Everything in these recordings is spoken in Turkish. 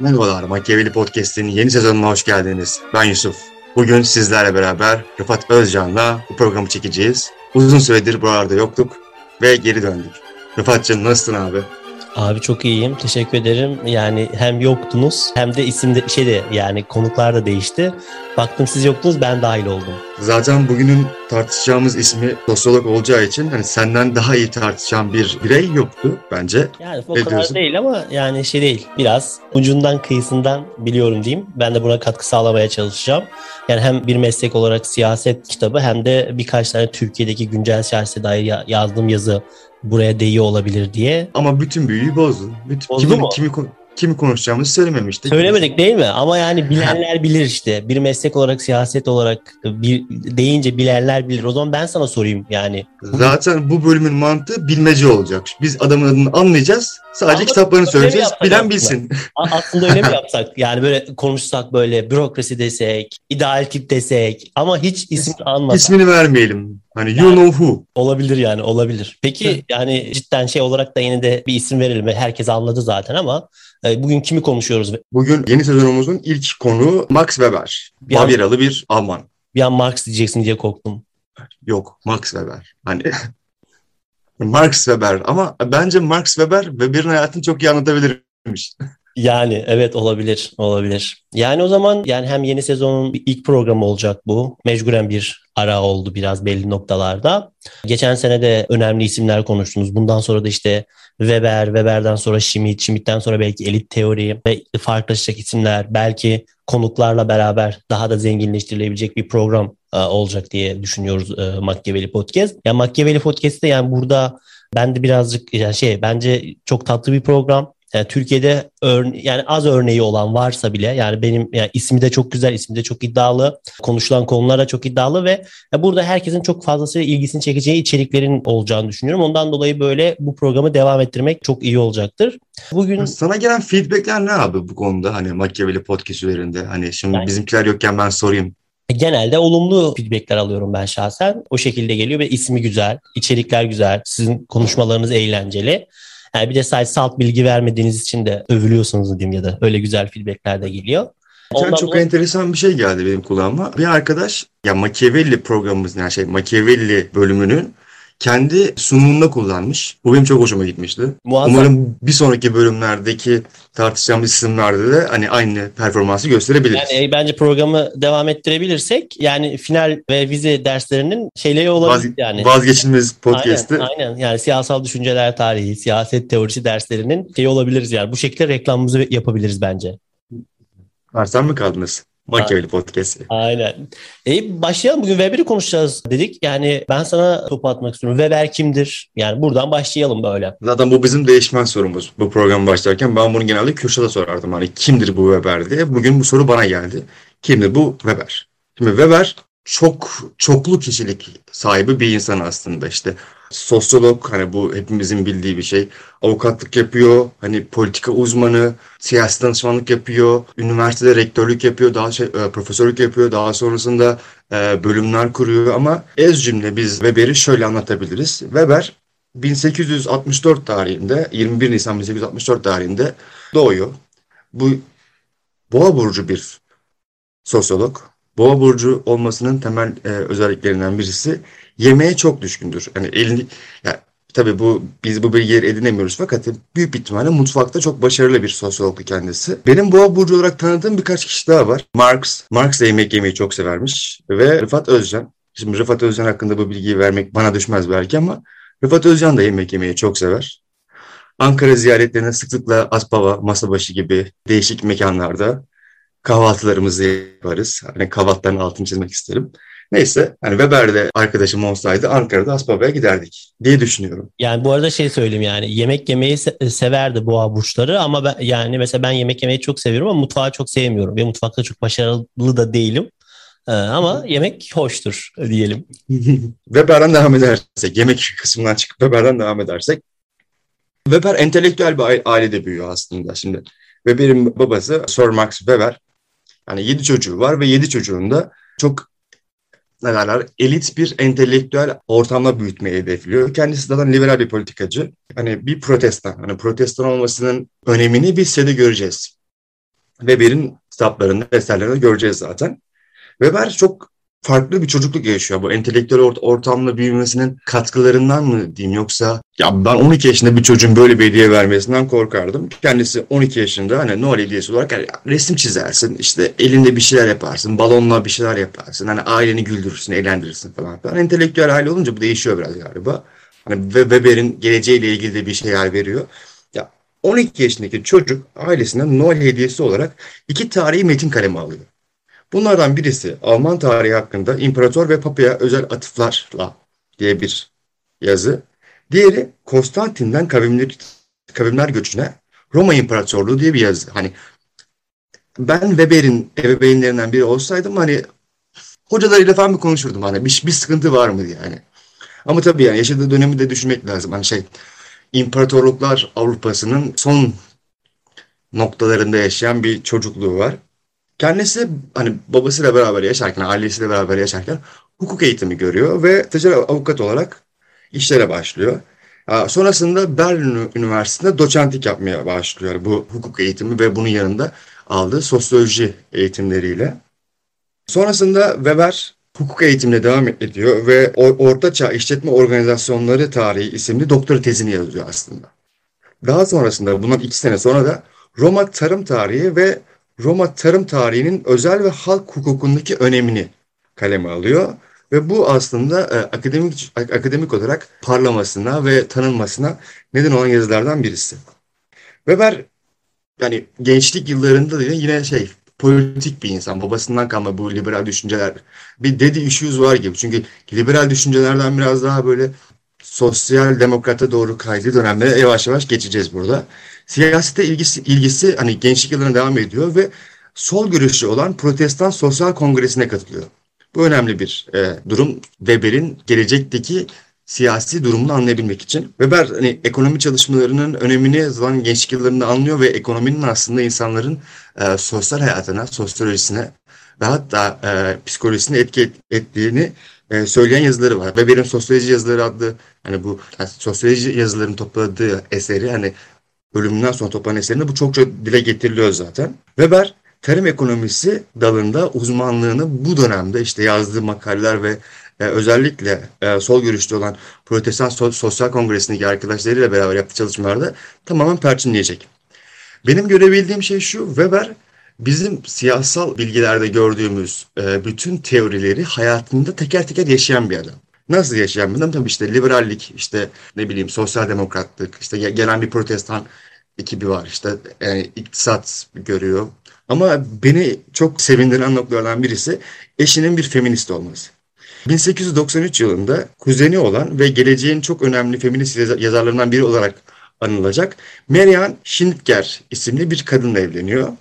Merhabalar, Machiavelli Podcast'in yeni sezonuna hoş geldiniz. Ben Yusuf. Bugün sizlerle beraber Rıfat Özcan'la bu programı çekeceğiz. Uzun süredir buralarda yoktuk ve geri döndük. Rıfat'cığım nasılsın abi? Abi çok iyiyim. Teşekkür ederim. Yani hem yoktunuz hem de şey de yani konuklar da değişti. Baktım siz yoktunuz ben dahil oldum. Zaten bugünün tartışacağımız ismi sosyolog olacağı için hani senden daha iyi tartışan bir birey yoktu bence. Yani o ne kadar diyorsun? değil ama yani şey değil. Biraz ucundan kıyısından biliyorum diyeyim. Ben de buna katkı sağlamaya çalışacağım. Yani hem bir meslek olarak siyaset kitabı hem de birkaç tane Türkiye'deki güncel siyasete dair yazdığım yazı buraya değiyor olabilir diye. Ama bütün büyüyü bozdu. Bütün, Bozdu kimi, mu? Kimi, kimi konuşacağımızı söylememiştik. Söylemedik değil mi? Ama yani bilenler bilir işte. Bir meslek olarak, siyaset olarak bir, deyince bilenler bilir. O zaman ben sana sorayım yani. Zaten bu bölümün mantığı bilmece olacak. Biz adamın adını anlayacağız. Sadece Ama kitaplarını söyleyeceğiz. Bilen aslında? bilsin. Aslında öyle mi yapsak? Yani böyle konuşsak böyle bürokrasi desek, ideal tip desek ama hiç isim anmasak. İsmini vermeyelim. Hani you yani, know who. Olabilir yani olabilir. Peki yani cidden şey olarak da yine de bir isim verelim. Herkes anladı zaten ama bugün kimi konuşuyoruz? Bugün yeni sezonumuzun ilk konu Max Weber. Bir Bavyeralı bir Alman. Bir an Marx diyeceksin diye korktum. Yok Max Weber. Hani Marx Weber ama bence Max Weber Weber'in hayatını çok iyi anlatabilirmiş. Yani evet olabilir, olabilir. Yani o zaman yani hem yeni sezonun ilk programı olacak bu. Mecburen bir ara oldu biraz belli noktalarda. Geçen sene de önemli isimler konuştunuz. Bundan sonra da işte Weber, Weber'den sonra Schmidt, Schmidt'ten sonra belki elit teori ve farklılaşacak isimler, belki konuklarla beraber daha da zenginleştirilebilecek bir program e, olacak diye düşünüyoruz e, Machiavelli Podcast. Yani Machiavelli Podcast'te yani burada ben de birazcık yani şey bence çok tatlı bir program. Yani Türkiye'de örne yani az örneği olan varsa bile yani benim yani ismi de çok güzel, ismi de çok iddialı, konuşulan konular da çok iddialı ve burada herkesin çok fazlasıyla ilgisini çekeceği içeriklerin olacağını düşünüyorum. Ondan dolayı böyle bu programı devam ettirmek çok iyi olacaktır. Bugün sana gelen feedbackler ne abi bu konuda hani Machiavelli podcast üzerinde hani şimdi yani... bizimkiler yokken ben sorayım. Genelde olumlu feedbackler alıyorum ben şahsen. O şekilde geliyor ve ismi güzel, içerikler güzel, sizin konuşmalarınız eğlenceli. Yani bir de sadece salt bilgi vermediğiniz için de övülüyorsunuz diyeyim ya da öyle güzel feedbackler de geliyor. Ondan çok dolayı... enteresan bir şey geldi benim kulağıma. Bir arkadaş ya Machiavelli programımız yani şey Machiavelli bölümünün kendi sunumunda kullanmış. Bu benim çok hoşuma gitmişti. Muazzam. Umarım bir sonraki bölümlerdeki tartışacağımız isimlerde de hani aynı performansı gösterebiliriz. Yani e, bence programı devam ettirebilirsek yani final ve vize derslerinin şeyleri olabilir Vaz, yani. Vazgeçilmez podcast'ı. Aynen, aynen yani siyasal düşünceler tarihi, siyaset teorisi derslerinin şey olabiliriz yani. Bu şekilde reklamımızı yapabiliriz bence. Varsan mı kaldınız? Machiavelli Podcast. Aynen. E, başlayalım. Bugün Weber'i konuşacağız dedik. Yani ben sana topu atmak istiyorum. Weber kimdir? Yani buradan başlayalım böyle. Zaten bu bizim değişmen sorumuz. Bu program başlarken ben bunu genelde Kürşat'a sorardım. Hani kimdir bu Weber diye. Bugün bu soru bana geldi. Kimdir bu Weber? Şimdi Weber çok çoklu kişilik sahibi bir insan aslında işte sosyolog hani bu hepimizin bildiği bir şey. Avukatlık yapıyor, hani politika uzmanı, siyasi danışmanlık yapıyor, üniversitede rektörlük yapıyor, daha şey e, profesörlük yapıyor, daha sonrasında e, bölümler kuruyor ama ez cümle biz Weber'i şöyle anlatabiliriz. Weber 1864 tarihinde 21 Nisan 1864 tarihinde doğuyor. Bu Boğa burcu bir sosyolog. Boğa burcu olmasının temel e, özelliklerinden birisi yemeğe çok düşkündür. Yani elini ya tabii bu biz bu bilgileri edinemiyoruz fakat büyük ihtimalle mutfakta çok başarılı bir sosyologtu kendisi. Benim boğa burcu olarak tanıdığım birkaç kişi daha var. Marx, Marx da yemek yemeyi çok severmiş ve Rıfat Özcan. Şimdi Rıfat Özcan hakkında bu bilgiyi vermek bana düşmez belki ama Rıfat Özcan da yemek yemeyi çok sever. Ankara ziyaretlerine sıklıkla Aspava, Masabaşı gibi değişik mekanlarda kahvaltılarımızı yaparız. Hani kahvaltıların altını çizmek isterim. Neyse hani Weber'de arkadaşım olsaydı Ankara'da Aspava'ya giderdik diye düşünüyorum. Yani bu arada şey söyleyeyim yani yemek yemeyi se- severdi boğa burçları ama ben, yani mesela ben yemek yemeyi çok seviyorum ama mutfağı çok sevmiyorum ve mutfakta çok başarılı da değilim. Ee, ama yemek hoştur diyelim. Weber'den devam edersek, yemek kısmından çıkıp Weber'den devam edersek. Weber entelektüel bir ailede büyüyor aslında şimdi. Weber'in babası Sir Max Weber. Yani yedi çocuğu var ve yedi çocuğunda çok ne derler, elit bir entelektüel ortamda büyütmeyi hedefliyor. Kendisi zaten liberal bir politikacı. Hani bir protestan, hani protestan olmasının önemini biz şeyde göreceğiz. Weber'in kitaplarında, eserlerinde göreceğiz zaten. Weber çok farklı bir çocukluk yaşıyor. Bu entelektüel ort ortamla büyümesinin katkılarından mı diyeyim yoksa ya ben 12 yaşında bir çocuğun böyle bir hediye vermesinden korkardım. Kendisi 12 yaşında hani Noel hediyesi olarak yani resim çizersin, işte elinde bir şeyler yaparsın, balonla bir şeyler yaparsın. Hani aileni güldürürsün, eğlendirirsin falan filan. Entelektüel aile olunca bu değişiyor biraz galiba. Hani Weber'in geleceğiyle ilgili de bir şeyler veriyor. Ya 12 yaşındaki çocuk ailesinden Noel hediyesi olarak iki tarihi metin kalemi alıyor. Bunlardan birisi Alman tarihi hakkında İmparator ve Papa'ya özel atıflarla diye bir yazı. Diğeri Konstantin'den kavimler, kavimler göçüne Roma İmparatorluğu diye bir yazı. Hani ben Weber'in ebeveynlerinden biri olsaydım hani hocalarıyla falan bir konuşurdum hani bir, bir sıkıntı var mı diye hani. Ama tabii yani yaşadığı dönemi de düşünmek lazım. Hani şey imparatorluklar Avrupa'sının son noktalarında yaşayan bir çocukluğu var. Kendisi hani babasıyla beraber yaşarken, ailesiyle beraber yaşarken hukuk eğitimi görüyor ve ticari avukat olarak işlere başlıyor. Sonrasında Berlin Üniversitesi'nde doçentlik yapmaya başlıyor bu hukuk eğitimi ve bunun yanında aldığı sosyoloji eğitimleriyle. Sonrasında Weber hukuk eğitimine devam ediyor ve Orta Çağ İşletme Organizasyonları Tarihi isimli doktora tezini yazıyor aslında. Daha sonrasında bundan iki sene sonra da Roma Tarım Tarihi ve Roma tarım tarihinin özel ve halk hukukundaki önemini kaleme alıyor. Ve bu aslında e, akademik akademik olarak parlamasına ve tanınmasına neden olan yazılardan birisi. Weber yani gençlik yıllarında da yine şey politik bir insan. Babasından kalma bu liberal düşünceler. Bir dedi issues var gibi. Çünkü liberal düşüncelerden biraz daha böyle sosyal demokrata doğru kaydığı dönemlere yavaş yavaş geçeceğiz burada. Siyasete ilgisi, ilgisi hani gençlik yıllarına devam ediyor ve sol görüşlü olan Protestan Sosyal Kongresi'ne katılıyor. Bu önemli bir e, durum Weber'in gelecekteki siyasi durumunu anlayabilmek için. Weber hani, ekonomi çalışmalarının önemini zaman gençlik yıllarında anlıyor ve ekonominin aslında insanların e, sosyal hayatına, sosyolojisine ve hatta e, psikolojisine etki ettiğini e, söyleyen yazıları var. Weber'in Sosyoloji Yazıları adlı hani bu yani sosyoloji yazılarını topladığı eseri hani ölümünden sonra toplanan eserinde bu çokça dile getiriliyor zaten. Weber tarım ekonomisi dalında uzmanlığını bu dönemde işte yazdığı makaleler ve e, özellikle e, sol görüşlü olan Protestan Sosyal Kongresi'ndeki arkadaşlarıyla beraber yaptığı çalışmalarda tamamen perçinleyecek. Benim görebildiğim şey şu, Weber bizim siyasal bilgilerde gördüğümüz e, bütün teorileri hayatında teker teker yaşayan bir adam. Nasıl yaşayan bir adam? Tabii işte liberallik, işte ne bileyim sosyal demokratlık, işte gelen bir protestan ekibi var işte yani iktisat görüyor. Ama beni çok sevindiren noktalardan birisi eşinin bir feminist olması. 1893 yılında kuzeni olan ve geleceğin çok önemli feminist yazarlarından biri olarak anılacak Marian Schnittger isimli bir kadınla evleniyor.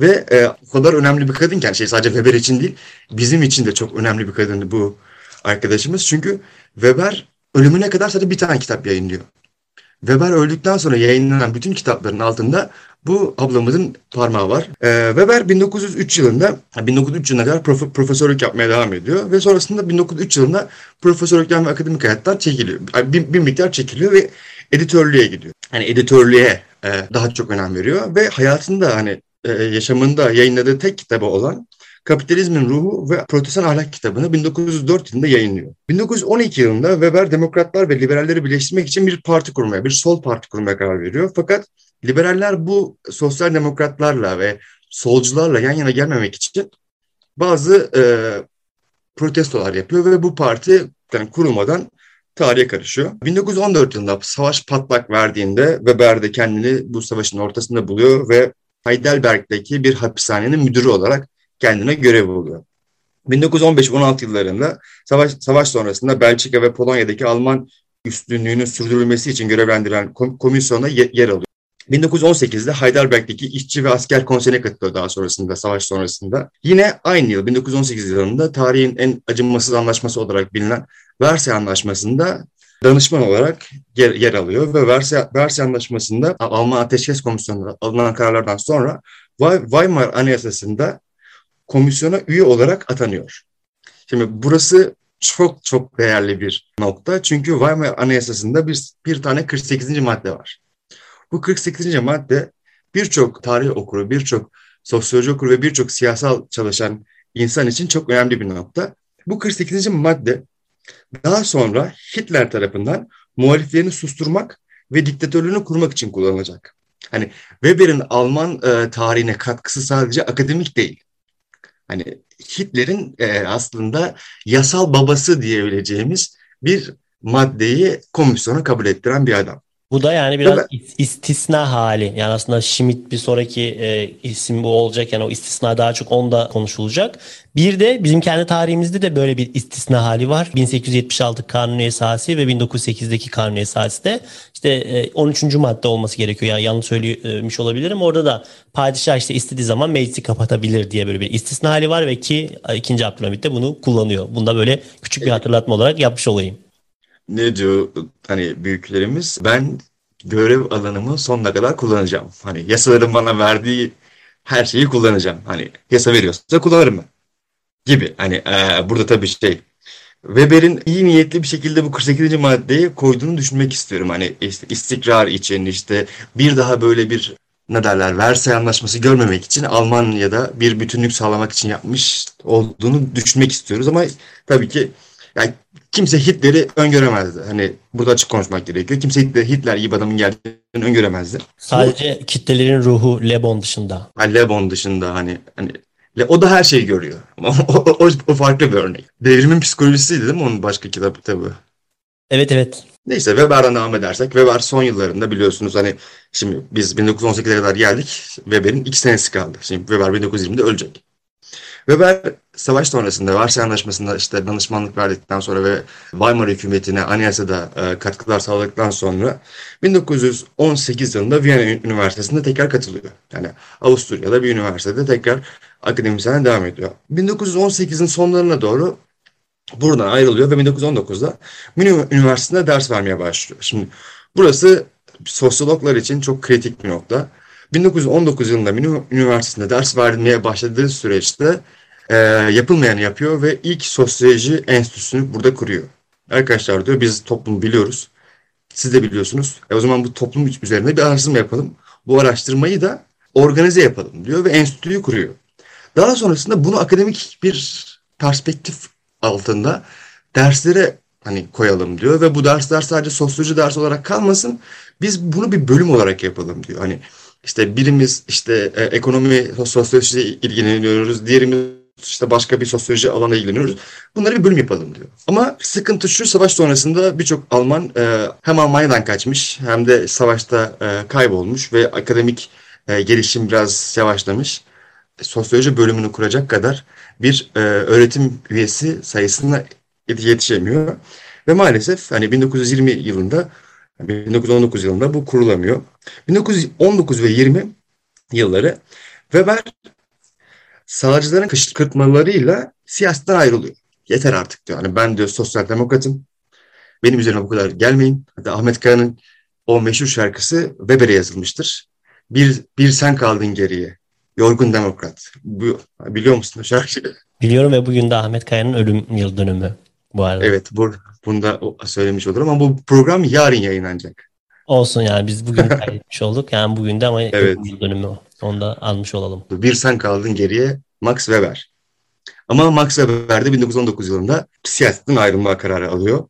Ve e, o kadar önemli bir kadın ki yani şey sadece Weber için değil bizim için de çok önemli bir kadındı bu arkadaşımız. Çünkü Weber ölümüne kadar sadece bir tane kitap yayınlıyor. Weber öldükten sonra yayınlanan bütün kitapların altında bu ablamızın parmağı var. Ee, Weber 1903 yılında, 1903 yılına kadar prof profesörlük yapmaya devam ediyor ve sonrasında 1903 yılında profesörlükten ve akademik hayattan çekiliyor. Bir, bir miktar çekiliyor ve editörlüğe gidiyor. Hani editörlüğe e, daha çok önem veriyor ve hayatında hani yaşamında yayınladığı tek kitabı olan Kapitalizmin Ruhu ve Protestan Ahlak kitabını 1904 yılında yayınlıyor. 1912 yılında Weber demokratlar ve liberalleri birleştirmek için bir parti kurmaya, bir sol parti kurmaya karar veriyor. Fakat liberaller bu sosyal demokratlarla ve solcularla yan yana gelmemek için bazı e, protestolar yapıyor ve bu parti yani kurulmadan tarihe karışıyor. 1914 yılında savaş patlak verdiğinde Weber de kendini bu savaşın ortasında buluyor ve Heidelberg'deki bir hapishanenin müdürü olarak kendine görev buluyor. 1915-16 yıllarında savaş, savaş sonrasında Belçika ve Polonya'daki Alman üstünlüğünün sürdürülmesi için görevlendiren komisyona yer alıyor. 1918'de Heidelberg'deki işçi ve asker konseyine katılıyor daha sonrasında, savaş sonrasında. Yine aynı yıl 1918 yılında tarihin en acımasız anlaşması olarak bilinen Versay Anlaşması'nda danışman olarak yer, yer alıyor ve Versay, Versay Anlaşması'nda Alman Ateşkes Komisyonu'nda alınan kararlardan sonra Weimar Anayasası'nda komisyona üye olarak atanıyor. Şimdi burası çok çok değerli bir nokta. Çünkü Weimar Anayasası'nda bir, bir tane 48. madde var. Bu 48. madde birçok tarih okuru, birçok sosyoloji okur ve birçok siyasal çalışan insan için çok önemli bir nokta. Bu 48. madde daha sonra Hitler tarafından muhaliflerini susturmak ve diktatörlüğünü kurmak için kullanılacak. Hani Weber'in Alman e, tarihine katkısı sadece akademik değil. Hani Hitler'in e, aslında yasal babası diyebileceğimiz bir maddeyi komisyona kabul ettiren bir adam. Bu da yani biraz istisna hali. Yani aslında Schmidt bir sonraki e, isim bu olacak. Yani o istisna daha çok onda konuşulacak. Bir de bizim kendi tarihimizde de böyle bir istisna hali var. 1876 Kanuni Esası ve 1908'deki Kanuni Esası de işte e, 13. madde olması gerekiyor. Yani yanlış söylemiş olabilirim. Orada da padişah işte istediği zaman meclisi kapatabilir diye böyle bir istisna hali var ve ki 2. Abdülhamit de bunu kullanıyor. Bunda böyle küçük bir hatırlatma olarak yapmış olayım ne diyor hani büyüklerimiz ben görev alanımı sonuna kadar kullanacağım. Hani yasaların bana verdiği her şeyi kullanacağım. Hani yasa veriyorsa kullanırım ben. Gibi. Hani e, burada tabii şey Weber'in iyi niyetli bir şekilde bu 48. maddeyi koyduğunu düşünmek istiyorum. Hani istikrar için işte bir daha böyle bir ne derler Versay Anlaşması görmemek için Almanya'da bir bütünlük sağlamak için yapmış olduğunu düşünmek istiyoruz ama tabii ki yani kimse Hitler'i öngöremezdi. Hani burada açık konuşmak gerekiyor. Kimse Hitler, Hitler gibi adamın geldiğini öngöremezdi. Sadece Bu, kitlelerin ruhu Lebon dışında. Hani Lebon dışında hani hani o da her şeyi görüyor. o, o, o farklı bir örnek. Devrimin psikolojisiydi değil mi onun başka kitabı tabii. Evet evet. Neyse Weber'den devam edersek Weber son yıllarında biliyorsunuz hani şimdi biz 1918'e kadar geldik. Weber'in iki senesi kaldı. Şimdi Weber 1920'de ölecek. Weber savaş sonrasında Varsay Anlaşması'nda işte danışmanlık verdikten sonra ve Weimar hükümetine anayasada e, katkılar sağladıktan sonra 1918 yılında Viyana Üniversitesi'nde tekrar katılıyor. Yani Avusturya'da bir üniversitede tekrar akademisyene devam ediyor. 1918'in sonlarına doğru buradan ayrılıyor ve 1919'da Münih Üniversitesi'nde ders vermeye başlıyor. Şimdi burası sosyologlar için çok kritik bir nokta. 1919 yılında Münih Üniversitesi'nde ders vermeye başladığı süreçte e, yapılmayanı yapıyor ve ilk sosyoloji enstitüsünü burada kuruyor. Arkadaşlar diyor biz toplum biliyoruz. Siz de biliyorsunuz. E, o zaman bu toplum üzerinde bir araştırma yapalım. Bu araştırmayı da organize yapalım diyor ve enstitüyü kuruyor. Daha sonrasında bunu akademik bir perspektif altında derslere hani koyalım diyor ve bu dersler sadece sosyoloji dersi olarak kalmasın. Biz bunu bir bölüm olarak yapalım diyor. Hani işte birimiz işte e, ekonomi sosyoloji ilgileniyoruz, diğerimiz işte başka bir sosyoloji alana ilgileniyoruz. Bunları bir bölüm yapalım diyor. Ama sıkıntı şu savaş sonrasında birçok Alman e, hem Almanya'dan kaçmış hem de savaşta e, kaybolmuş ve akademik e, gelişim biraz yavaşlamış. Sosyoloji bölümünü kuracak kadar bir e, öğretim üyesi sayısına yetişemiyor. Ve maalesef hani 1920 yılında 1919 yılında bu kurulamıyor. 1919 ve 20 yılları Weber sağcıların kışkırtmalarıyla siyasetten ayrılıyor. Yeter artık diyor. Yani ben diyor sosyal demokratım. Benim üzerine bu kadar gelmeyin. Hatta Ahmet Kaya'nın o meşhur şarkısı Weber'e yazılmıştır. Bir, bir sen kaldın geriye. Yorgun Demokrat. Bu, biliyor musun o şarkıyı? Biliyorum ve bugün de Ahmet Kaya'nın ölüm yıl dönümü bu arada. Evet bu, bunu da söylemiş olurum ama bu program yarın yayınlanacak. Olsun yani biz bugün kaydetmiş olduk. Yani bugün de ama evet. yıl dönümü onu da almış olalım. Bir sen kaldın geriye Max Weber. Ama Max Weber de 1919 yılında siyasetten ayrılma kararı alıyor.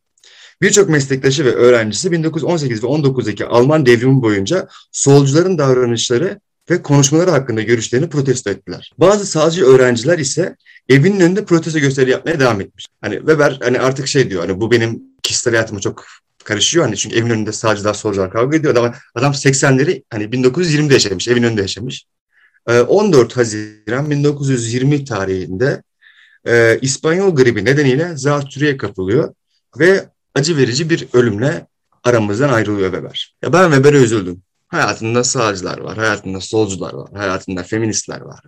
Birçok meslektaşı ve öğrencisi 1918 ve 19'daki Alman devrimi boyunca solcuların davranışları ve konuşmaları hakkında görüşlerini protesto ettiler. Bazı sağcı öğrenciler ise evinin önünde protesto gösteri yapmaya devam etmiş. Hani Weber hani artık şey diyor hani bu benim kişisel hayatıma çok karışıyor. Hani çünkü evin önünde sağcılar solcular kavga ediyor. Ama adam 80'leri hani 1920'de yaşamış, evin önünde yaşamış. 14 ee, Haziran 1920 tarihinde e, İspanyol gribi nedeniyle zatürreye kapılıyor ve acı verici bir ölümle aramızdan ayrılıyor Weber. Ya ben Weber'e üzüldüm. Hayatında sağcılar var, hayatında solcular var, hayatında feministler var.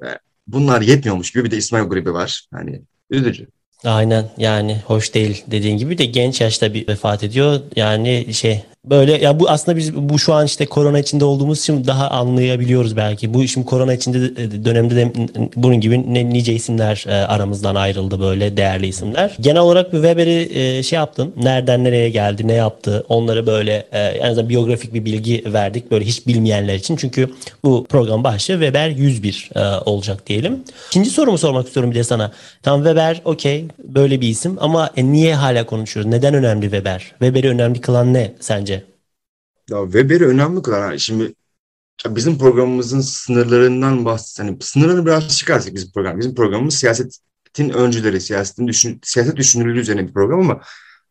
Bunlar yetmiyormuş gibi bir de İspanyol gribi var. Hani üzücü. Aynen yani hoş değil dediğin gibi de genç yaşta bir vefat ediyor. Yani şey Böyle ya bu aslında biz bu şu an işte korona içinde olduğumuz için daha anlayabiliyoruz belki. Bu şimdi korona içinde de- dönemde de bunun gibi ne, nice isimler e, aramızdan ayrıldı böyle değerli isimler. Genel olarak bir Weber'i e, şey yaptın. Nereden nereye geldi, ne yaptı? Onları böyle e, en azından biyografik bir bilgi verdik böyle hiç bilmeyenler için. Çünkü bu program başlığı Weber 101 e, olacak diyelim. İkinci sorumu sormak istiyorum bir de sana. Tamam Weber okey böyle bir isim ama e, niye hala konuşuyoruz? Neden önemli Weber? Weber'i önemli kılan ne sence? Ya Weber'i önemli kılan yani şimdi bizim programımızın sınırlarından bahset hani sınırlarını biraz çıkarsak bizim program. Bizim programımız siyasetin öncüleri, siyasetin düşün, siyaset düşünürlüğü üzerine bir program ama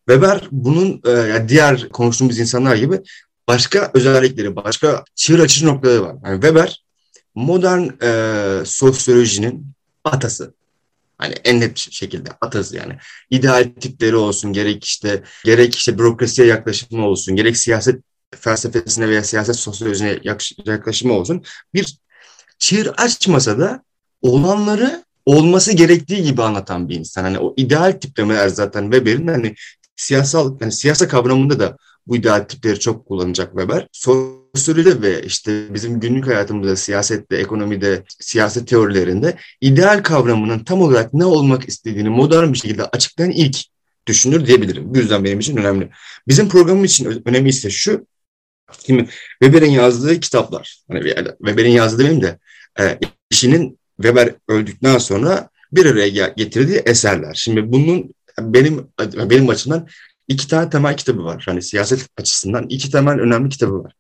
Weber bunun e, yani diğer konuştuğumuz insanlar gibi başka özellikleri, başka çığır açıcı noktaları var. Yani Weber modern e, sosyolojinin atası. Hani en net şekilde atası yani. İdeal tipleri olsun, gerek işte gerek işte bürokrasiye yaklaşımı olsun, gerek siyaset felsefesine veya siyaset sosyolojisine yaklaşımı olsun. Bir çığır açmasa da olanları olması gerektiği gibi anlatan bir insan. Hani o ideal tiplemeler zaten Weber'in hani siyasal yani siyasa kavramında da bu ideal tipleri çok kullanacak Weber. Sosyolojide ve işte bizim günlük hayatımızda, siyasette, ekonomide, siyaset teorilerinde ideal kavramının tam olarak ne olmak istediğini modern bir şekilde açıklayan ilk düşünür diyebilirim. Bu yüzden benim için önemli. Bizim programım için önemli ise şu, Şimdi Weber'in yazdığı kitaplar, hani Weber'in yazdığı demeyeyim de e, işinin Weber öldükten sonra bir araya getirdiği eserler. Şimdi bunun benim benim açımdan iki tane temel kitabı var. Hani siyaset açısından iki temel önemli kitabı var.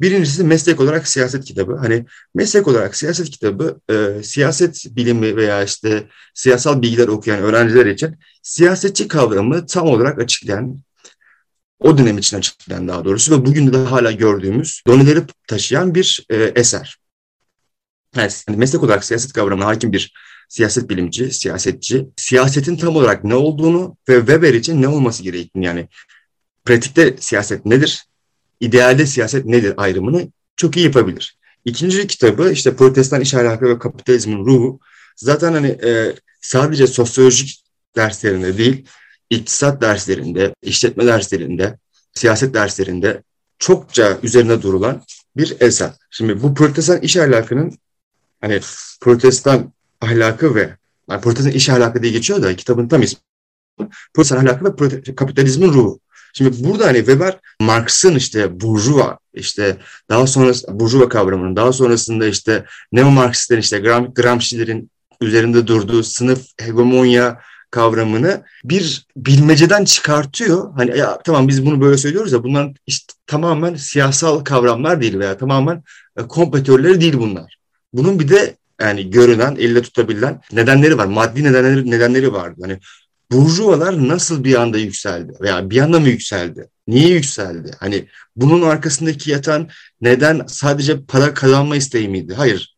Birincisi meslek olarak siyaset kitabı. Hani meslek olarak siyaset kitabı e, siyaset bilimi veya işte siyasal bilgiler okuyan öğrenciler için siyasetçi kavramını tam olarak açıklayan o dönem için açıklayan daha doğrusu ve bugün de hala gördüğümüz doneleri taşıyan bir e, eser. Yani meslek olarak siyaset kavramına hakim bir siyaset bilimci, siyasetçi, siyasetin tam olarak ne olduğunu ve Weber için ne olması gerektiğini yani pratikte siyaset nedir, idealde siyaset nedir ayrımını çok iyi yapabilir. İkinci kitabı işte Protestan İş Ahlakı ve Kapitalizmin Ruhu. Zaten hani e, sadece sosyolojik derslerinde değil, iktisat derslerinde, işletme derslerinde, siyaset derslerinde çokça üzerine durulan bir eser. Şimdi bu protestan iş ahlakının hani protestan ahlakı ve yani protestan iş ahlakı diye geçiyor da kitabın tam ismi protestan ahlakı ve kapitalizmin ruhu. Şimdi burada hani Weber Marx'ın işte burjuva işte daha sonra burjuva kavramının daha sonrasında işte neo-Marksistlerin işte Gram, Gramsci'lerin üzerinde durduğu sınıf hegemonya kavramını bir bilmeceden çıkartıyor. Hani ya tamam biz bunu böyle söylüyoruz ya bunlar işte tamamen siyasal kavramlar değil veya tamamen e, kompetörleri değil bunlar. Bunun bir de yani görünen, elle tutabilen nedenleri var. Maddi nedenleri, nedenleri vardı. Hani burjuvalar nasıl bir anda yükseldi veya bir anda mı yükseldi? Niye yükseldi? Hani bunun arkasındaki yatan neden sadece para kazanma isteği miydi? Hayır.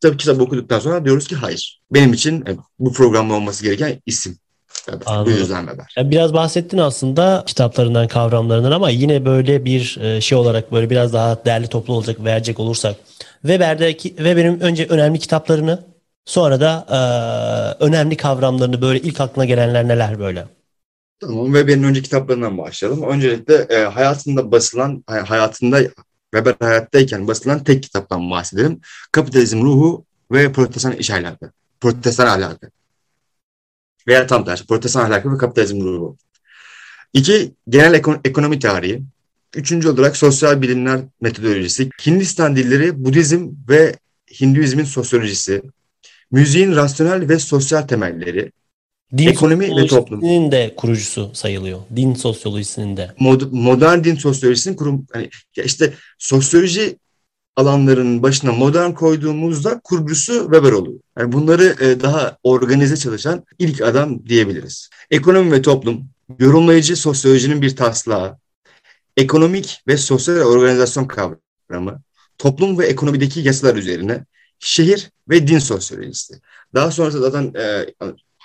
Tabii kitap okuduktan sonra diyoruz ki hayır. Benim için e, bu programda olması gereken isim. Bu yüzden Weber. Biraz bahsettin aslında kitaplarından, kavramlarından ama yine böyle bir e, şey olarak böyle biraz daha değerli toplu olacak verecek olursak Weber'deki Weber'in önce önemli kitaplarını sonra da e, önemli kavramlarını böyle ilk aklına gelenler neler böyle? Tamam Weber'in önce kitaplarından başlayalım. Öncelikle e, hayatında basılan, hayatında Weber hayattayken basılan tek kitaptan bahsedelim. Kapitalizm ruhu ve protestan iş ahlakı. Protestan ahlakı. Veya tam tersi protestan ahlakı ve kapitalizm ruhu. İki, genel ekon ekonomi tarihi. Üçüncü olarak sosyal bilimler metodolojisi. Hindistan dilleri, Budizm ve Hinduizmin sosyolojisi. Müziğin rasyonel ve sosyal temelleri. Din ekonomi ve toplum. de kurucusu sayılıyor. Din sosyolojisinin de. Mod, modern din sosyolojisinin kurum hani işte sosyoloji alanlarının başına modern koyduğumuzda kurucusu Weber oluyor. Yani bunları e, daha organize çalışan ilk adam diyebiliriz. Ekonomi ve toplum, yorumlayıcı sosyolojinin bir taslağı, ekonomik ve sosyal organizasyon kavramı, toplum ve ekonomideki yasalar üzerine şehir ve din sosyolojisi. Daha sonrasında zaten e,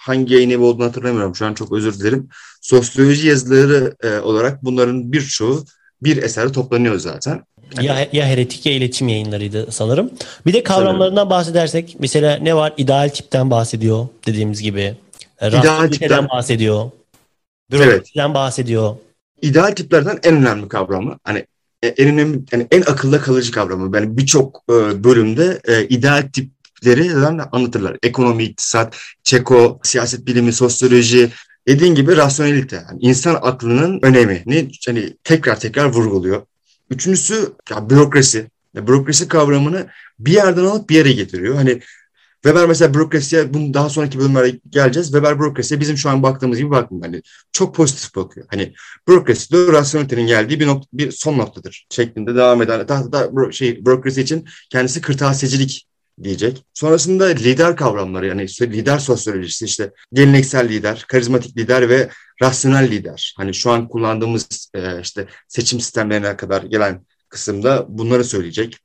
hangi yayın evi olduğunu hatırlamıyorum. Şu an çok özür dilerim. Sosyoloji yazıları e, olarak bunların birçoğu bir eserde toplanıyor zaten. Ya, ya heretik ya iletişim yayınlarıydı sanırım. Bir de kavramlarından bahsedersek mesela ne var? İdeal tipten bahsediyor dediğimiz gibi. İdeal tipten bahsediyor. Evet. bahsediyor. ideal tiplerden en önemli kavramı. Hani e, en önemli, yani en akılda kalıcı kavramı. Yani birçok e, bölümde e, ideal tipleri anlatırlar. Ekonomi, iktisat, çeko, siyaset bilimi, sosyoloji, dediğin gibi rasyonelite. Yani insan aklının önemini hani tekrar tekrar vurguluyor. Üçüncüsü ya, bürokrasi. Ya, bürokrasi kavramını bir yerden alıp bir yere getiriyor. Hani Weber mesela bürokrasiye bunu daha sonraki bölümlere geleceğiz. Weber bürokrasiye bizim şu an baktığımız gibi bakmıyor. Hani çok pozitif bakıyor. Hani bürokrasi de rasyonelitenin geldiği bir, nokta, bir son noktadır şeklinde devam eden. Daha da şey bürokrasi için kendisi kırtasiyecilik diyecek. Sonrasında lider kavramları yani işte lider sosyolojisi işte geleneksel lider, karizmatik lider ve rasyonel lider. Hani şu an kullandığımız e, işte seçim sistemlerine kadar gelen kısımda bunları söyleyecek.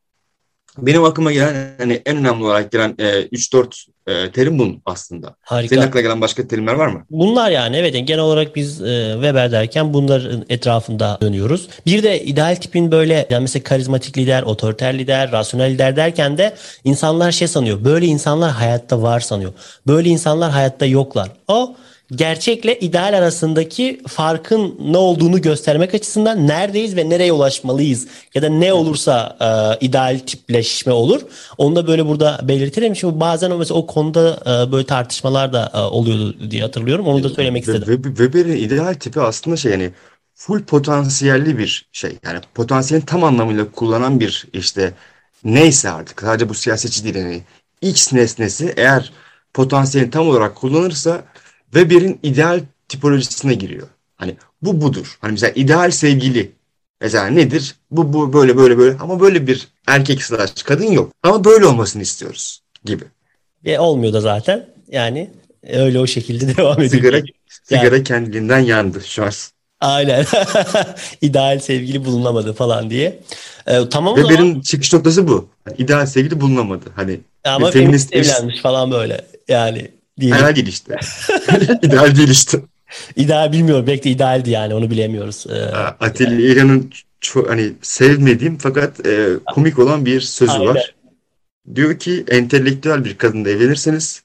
Benim aklıma gelen hani en önemli olarak gelen e, 3-4 e, terim bunun aslında. Harika. Senin aklına gelen başka terimler var mı? Bunlar yani evet genel olarak biz e, Weber derken bunların etrafında dönüyoruz. Bir de ideal tipin böyle yani mesela karizmatik lider, otoriter lider, rasyonel lider derken de insanlar şey sanıyor. Böyle insanlar hayatta var sanıyor. Böyle insanlar hayatta yoklar. O gerçekle ideal arasındaki farkın ne olduğunu göstermek açısından neredeyiz ve nereye ulaşmalıyız ya da ne olursa e, ideal tipleşme olur. Onu da böyle burada belirtelim. Şimdi bazen mesela o konuda e, böyle tartışmalar da e, oluyordu diye hatırlıyorum. Onu da söylemek istedim. Weber'in ideal tipi aslında şey yani full potansiyelli bir şey. Yani potansiyelin tam anlamıyla kullanan bir işte neyse artık sadece bu siyasetçi değil yani X nesnesi eğer potansiyelini tam olarak kullanırsa Weber'in ideal tipolojisine giriyor. Hani bu budur. Hani mesela ideal sevgili mesela nedir? Bu, bu böyle böyle böyle ama böyle bir erkek slash kadın yok. Ama böyle olmasını istiyoruz gibi. Ve olmuyor da zaten. Yani öyle o şekilde devam ediyor. Sigara, sigara yani. kendiliğinden yandı şu an. Aynen. İdeal sevgili bulunamadı falan diye. Ee, tamam Ve benim çıkış noktası bu. İdeal sevgili bulunamadı. Hani ama feminist evlenmiş falan böyle. Yani Diyelim. İdeal değil işte. ideal değil işte. İdeal bilmiyorum. Belki de idealdi yani onu bilemiyoruz. Ee, Atilla İlhan'ın çok hani sevmediğim fakat e, komik olan bir sözü Aynen. var. Diyor ki entelektüel bir kadınla evlenirseniz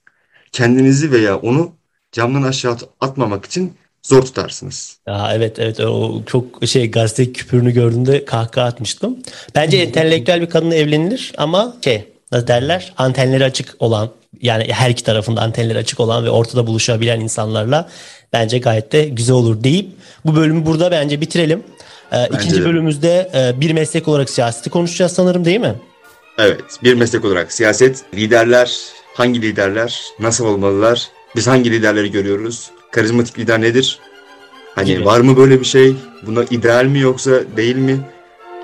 kendinizi veya onu camdan aşağı atmamak için zor tutarsınız. Ya evet evet o çok şey gazete küpürünü gördüğümde kahkaha atmıştım. Bence entelektüel bir kadınla evlenilir ama şey derler antenleri açık olan yani her iki tarafında antenleri açık olan ve ortada buluşabilen insanlarla bence gayet de güzel olur deyip bu bölümü burada bence bitirelim. Ee, ikinci de. bölümümüzde e, bir meslek olarak siyaseti konuşacağız sanırım değil mi? Evet bir meslek olarak siyaset, liderler, hangi liderler, nasıl olmalılar, biz hangi liderleri görüyoruz, karizmatik lider nedir? Hani Gibi. var mı böyle bir şey? Buna ideal mi yoksa değil mi?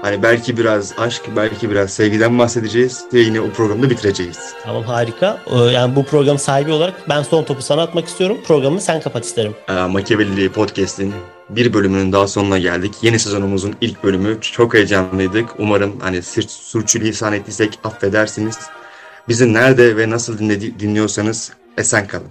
Hani belki biraz aşk, belki biraz sevgiden bahsedeceğiz ve yine o programda bitireceğiz. Tamam harika. Ee, yani bu program sahibi olarak ben son topu sana atmak istiyorum. Programı sen kapat isterim. Ee, Machiavelli Podcast'in bir bölümünün daha sonuna geldik. Yeni sezonumuzun ilk bölümü. Çok heyecanlıydık. Umarım hani sürçülisan ettiysek affedersiniz. Bizi nerede ve nasıl dinledi, dinliyorsanız esen kalın.